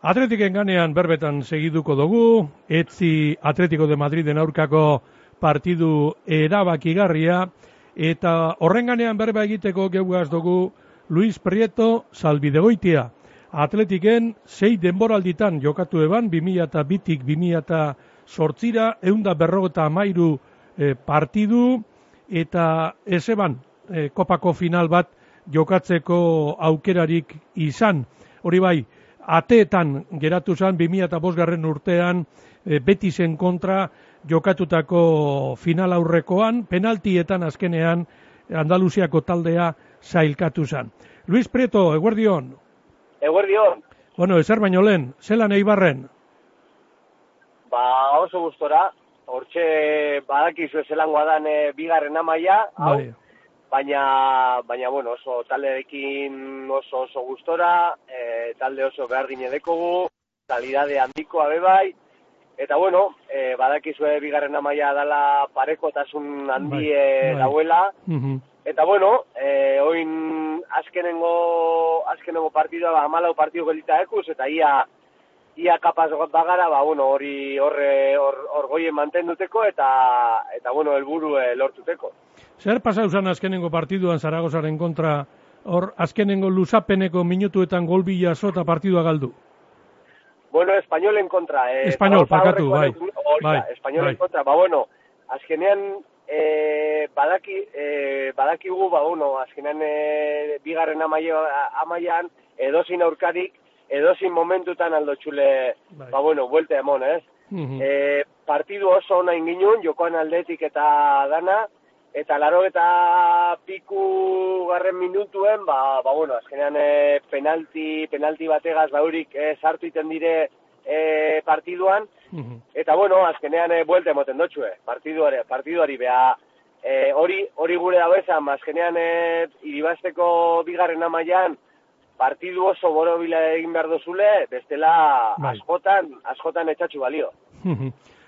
Atletiken ganean berbetan segiduko dugu, etzi Atletico de Madriden aurkako partidu erabakigarria, eta horren ganean berba egiteko geugaz dugu Luis Prieto salbidegoitia. Atletiken sei denboralditan jokatu eban, 2000 eta bitik 2000 eta sortzira, eunda berrogeta amairu e, partidu, eta ez eban e, kopako final bat jokatzeko aukerarik izan. Hori bai, ateetan geratu zen 2005 garren urtean e, Betisen kontra jokatutako final aurrekoan, penaltietan azkenean Andaluziako taldea zailkatu zen. Luis Prieto, eguerdion. Eguerdion. Bueno, ezer baino lehen, zelan eibarren? Ba, oso gustora, hortxe badakizu zelangoa dan e, bigarren amaia, hau, bai baina, baina bueno, oso talderekin oso oso gustora, e, talde oso behar gine dekogu, talidade handikoa bebai, eta bueno, e, badakizue bigarren amaia dala parekotasun handi bai, bai. dauela, eta bueno, e, oin azkenengo, azkenengo partidua, ba, amalau partidu gelita ekuz, eta ia, ia kapaz bagara, ba, bueno, hori horre hor, hor goien mantenduteko eta eta bueno, helburu e, lortuteko. Zer pasa usan azkenengo partiduan Zaragozaren kontra hor azkenengo luzapeneko minutuetan gol bila sota partidua galdu? Bueno, espainolen kontra. Eh, Espainol, parkatu, bai. bai. Espainolen bai. kontra, ba, bueno, azkenean eh, badaki, eh, badakigu, ba, bueno, azkenean eh, bigarren amaian edozin aurkarik edozin momentutan aldo txule, bai. ba bueno, buelte emon, ez? Mm partidu oso ona inginun, jokoan aldetik eta dana, eta laro eta piku garren minutuen, ba, ba bueno, azkenean e, penalti, penalti bategaz baurik e, sartu iten dire e, partiduan, eta bueno, azkenean e, buelte emoten dotxue, partiduari, partiduari beha, e, hori, hori gure dagoezan, azkenean e, iribazteko bigarren amaian, partidu oso borobila egin behar dozule, bestela bai. askotan, askotan etxatxu balio.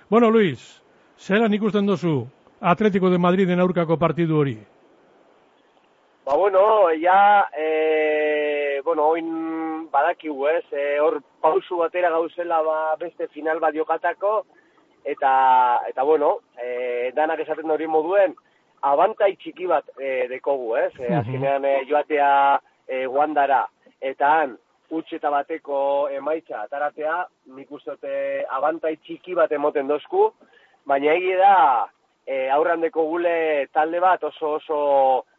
bueno, Luis, zelan ikusten dozu Atletico de Madrid en aurkako partidu hori? Ba, bueno, ja, e, bueno, oin badakigu, ez, e, hor pausu batera gauzela ba, beste final bat jokatako, eta, eta bueno, e, danak esaten hori moduen, abantai txiki bat e, dekogu, ez, e, azkenean e, joatea e, guandara, eta han utxe eta bateko emaitza ataratea, nik uste abantai txiki bat emoten dozku, baina egi da e, aurrandeko gule talde bat oso oso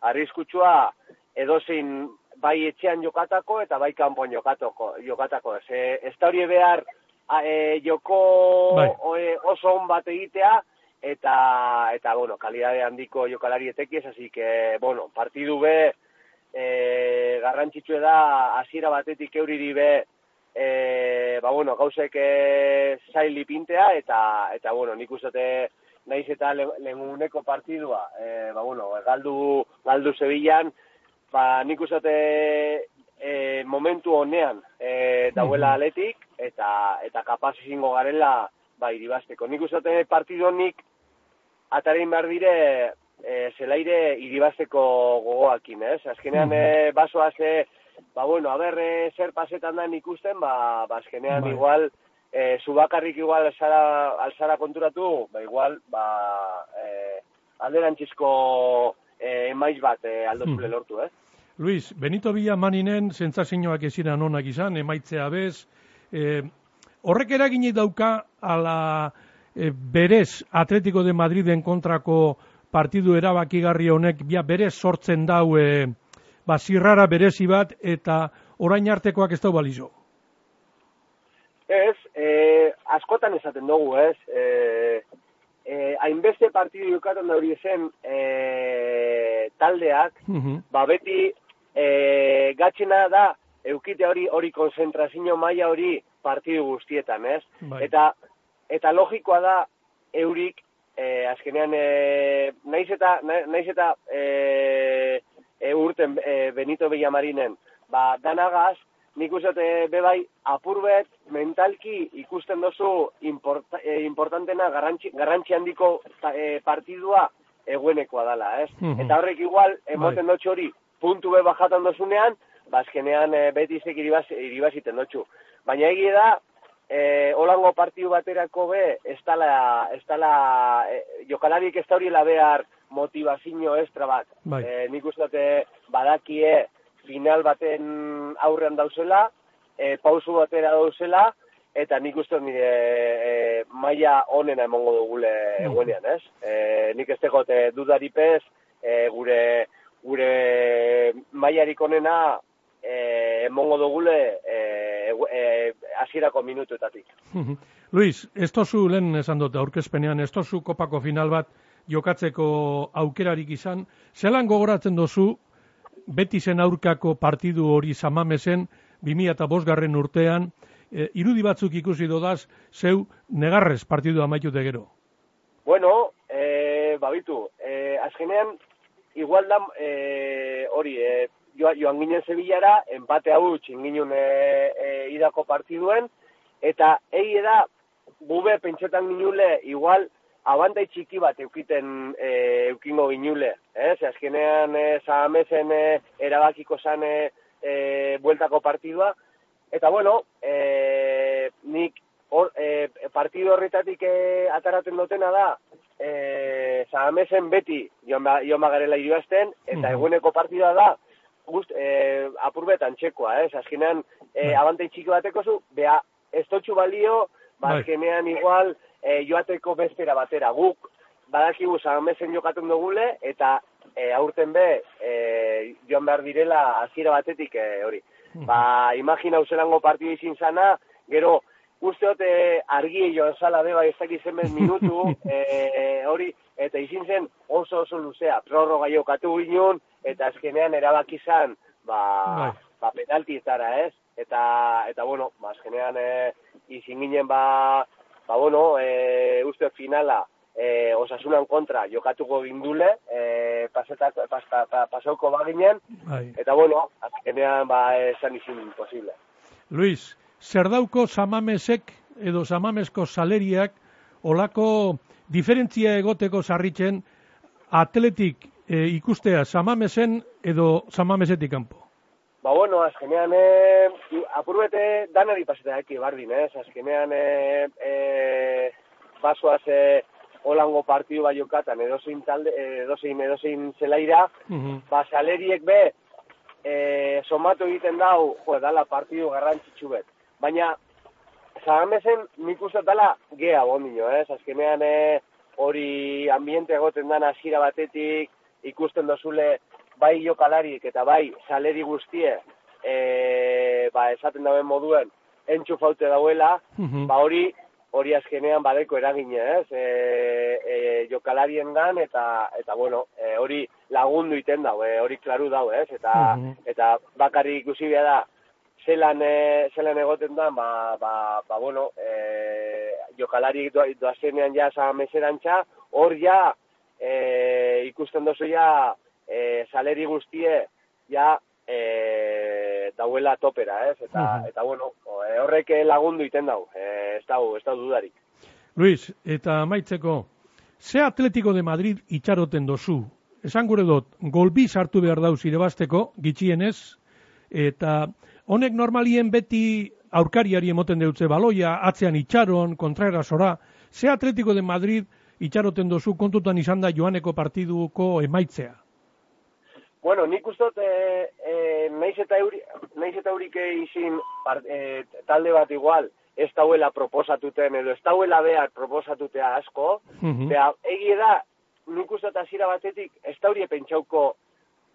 arriskutsua edozin bai etxean jokatako eta bai kanpoan jokatako. jokatako. Ez, ez da hori behar e, joko bai. oso on bat egitea, eta, eta bueno, kalidade handiko jokalari etekiez, así que, bueno, partidu be, e, garrantzitsue da hasiera batetik euriri be e, ba bueno, gauzek e, zail pintea eta eta bueno, nik uste naiz eta lehenuneko partidua, e, ba bueno, galdu galdu Sevillan, ba nik uste e, momentu honean e, dauela aletik eta eta kapaz izango garela ba iribasteko. Nik uste partidu honik atarein behar dire e, zelaire iribazteko gogoakin, ez? Azkenean -hmm. e, basoa ze, ba bueno, a ber, e, zer pasetan da ikusten, ba, ba azkenean bai. igual, e, zubakarrik igual alzara, alzara konturatu, ba igual, ba, e, alderantzizko e, emaiz bat e, aldo zule hmm. lortu, ez? Luis, Benito Villa maninen zentzazioak ezinan onak izan, emaitzea bez, e, horrek eraginik dauka ala e, berez Atletico de Madriden kontrako partidu erabakigarri honek bia bere sortzen dau e, ba, zirrara berezi bat eta orain artekoak ez dau balizo. Ez, e, askotan esaten dugu, ez, e, e, hainbeste partidu jokatan da hori zen e, taldeak, ba beti e, gatxena da eukite hori hori konzentrazio maila hori partidu guztietan, ez? Bai. Eta, eta logikoa da eurik e, azkenean e, naiz eta naiz eta e, e, urten e, Benito Villamarinen ba danagaz nik uste bebai apurbet mentalki ikusten dozu import, e, importantena garrantzi, garrantzi handiko e, partidua eguenekoa dala, ez? Eta horrek igual, emoten bai. dutxo hori, puntu be bajatan dozunean, bazkenean e, beti izek iribaz, iribaziten dutxu. Baina egie da, e, holango partiu baterako be, ez dala, ez dala, e, jokalarik ez da hori behar motivazio estra bat. Bai. E, nik uste badakie final baten aurrean dauzela, e, pausu batera dauzela, eta nik uste nire e, maila onena emongo dugule mm. egunean, ez? E, nik ez tegote dudaripez, e, gure gure mailarik onena e, emongo dugule e, e, asierako minutuetatik. Luis, ez tozu lehen esan dut aurkezpenean, ez tozu kopako final bat jokatzeko aukerarik izan, zelan gogoratzen dozu beti zen aurkako partidu hori samamesen, 2000 eta bosgarren urtean, e, irudi batzuk ikusi dodaz, zeu negarrez partidu amaitute gero. Bueno, e, babitu, e, azkenean, igual da, e, hori, e, joan ginen Sevillara, empate hau txinginen e, e, idako partiduen, eta egi da, bube pentsetan ginule, igual, abantai txiki bat eukiten e, eukingo ginule. Eh? Ze azkenean, e, zahamezen e, erabakiko zan e, e, bueltako partidua, Eta bueno, e, nik or, e, partidu horretatik e, ataraten dutena da, e, zahamesen beti joan, ba, joan bagarela irioazten, eta eguneko partidua da, gust, e, apurbetan txekoa, eh? Azkenean, e, bai. abantei txiki bateko zu, beha, ez balio, ba, azkenean igual, e, joateko bestera batera. Guk, badakigu zahamesen jokaten dugule, eta e, aurten be, e, joan behar direla, hasiera batetik e, hori ba, imagina uselango partidu izin zana, gero, uste dute argi joan zala beba ez dakiz minutu, e, hori, eta izin zen oso oso luzea, prorroga jokatu ginen, eta azkenean erabaki zan, ba, bai. ba penalti ez? Eta, eta bueno, ba, azkenean e, izin ginen, ba, ba bueno, e, uste finala, e, osasunan kontra jokatuko gindule, e, pasetak, pas, pa, pa, pasauko baginen, bai. eta bueno, azkenean ba, esan izin posible. Luis, zer dauko samamesek edo samamesko saleriak olako diferentzia egoteko sarritzen atletik e, ikustea samamesen edo samamesetik kanpo? Ba, bueno, azkenean, e, apurbete danari pasetak eki bardin, ez? Azkenean, e, e, basoaz, e, holango partidu bai jokatan edozein talde, edozein, edozein zelaira, mm ba, saleriek be, e, somatu egiten dau, jo, dala partidu garrantzitsu bet. Baina, zagamezen nik uste dala gea bondino, ez? Azkenean e, hori ambiente egoten dana hasiera batetik, ikusten dozule bai jokalarik eta bai saleri guztie, e, ba, esaten dauen moduen, entxufaute dauela, mm ba hori hori azkenean badeko eragine, ez? E, e, jokalarien gan, eta, eta bueno, e, hori lagundu iten dau, e, hori klaru dau, ez? Eta, mhm. eta bakarrik ikusi da, zelan, e, zelan egoten da, ba, ba, ba bueno, e, jokalari doazenean ja za meserantza, hor ja e, ikusten dozu ja e, saleri guztie, ja e, dauela topera, ez? Eta, eta bueno, e, horrek lagundu iten dau, e, ez dau, ez dau dudarik. Luis, eta maitzeko, ze Atletico de Madrid itxaroten dozu? Esan gure dut, golbi sartu behar dauz irebasteko, gitxienez, eta honek normalien beti aurkariari emoten deutze baloia, atzean itxaron, kontraerasora, ze Atletico de Madrid itxaroten dozu kontutan izan da joaneko partiduko emaitzea? Bueno, nik uste dut, e, e, naiz eta euri, naiz eta eurik izin e, talde bat igual, ez dauela proposatuten, edo ez dauela behar proposatutea asko, mm -hmm. egi da, nik uste dut azira batetik, ez daurie pentsauko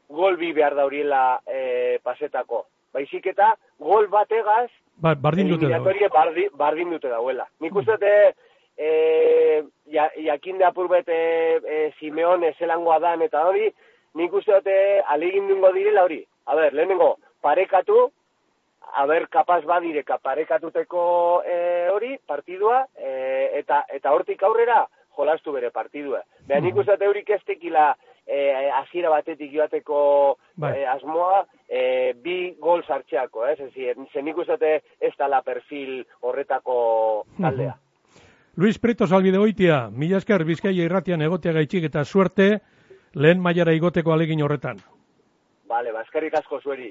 gol bi behar dauriela e, pasetako. Baizik eta, gol bategaz, ba, bardin dute dagoela. Bardi, bardin dute dagoela. Nik uste dut, e, ja, jakin de apurbet e, Simeone zelangoa dan eta hori, nik uste dute alegin dungo direla hori. A ber, lehenengo, parekatu, a ber, kapaz badireka parekatuteko e, hori, partidua, e, eta eta hortik aurrera, jolastu bere partidua. Beha, nik uste dute horik ez tekila e, azira batetik joateko bai. e, asmoa, e, bi gol sartxeako, ez? Eh? zen nik uste ez tala perfil horretako taldea. Luis Preto salbide oitia, mila esker bizkaia irratian egotea gaitxik eta suerte, lehen mailara igoteko alegin horretan. Bale, baskarrik asko zueri.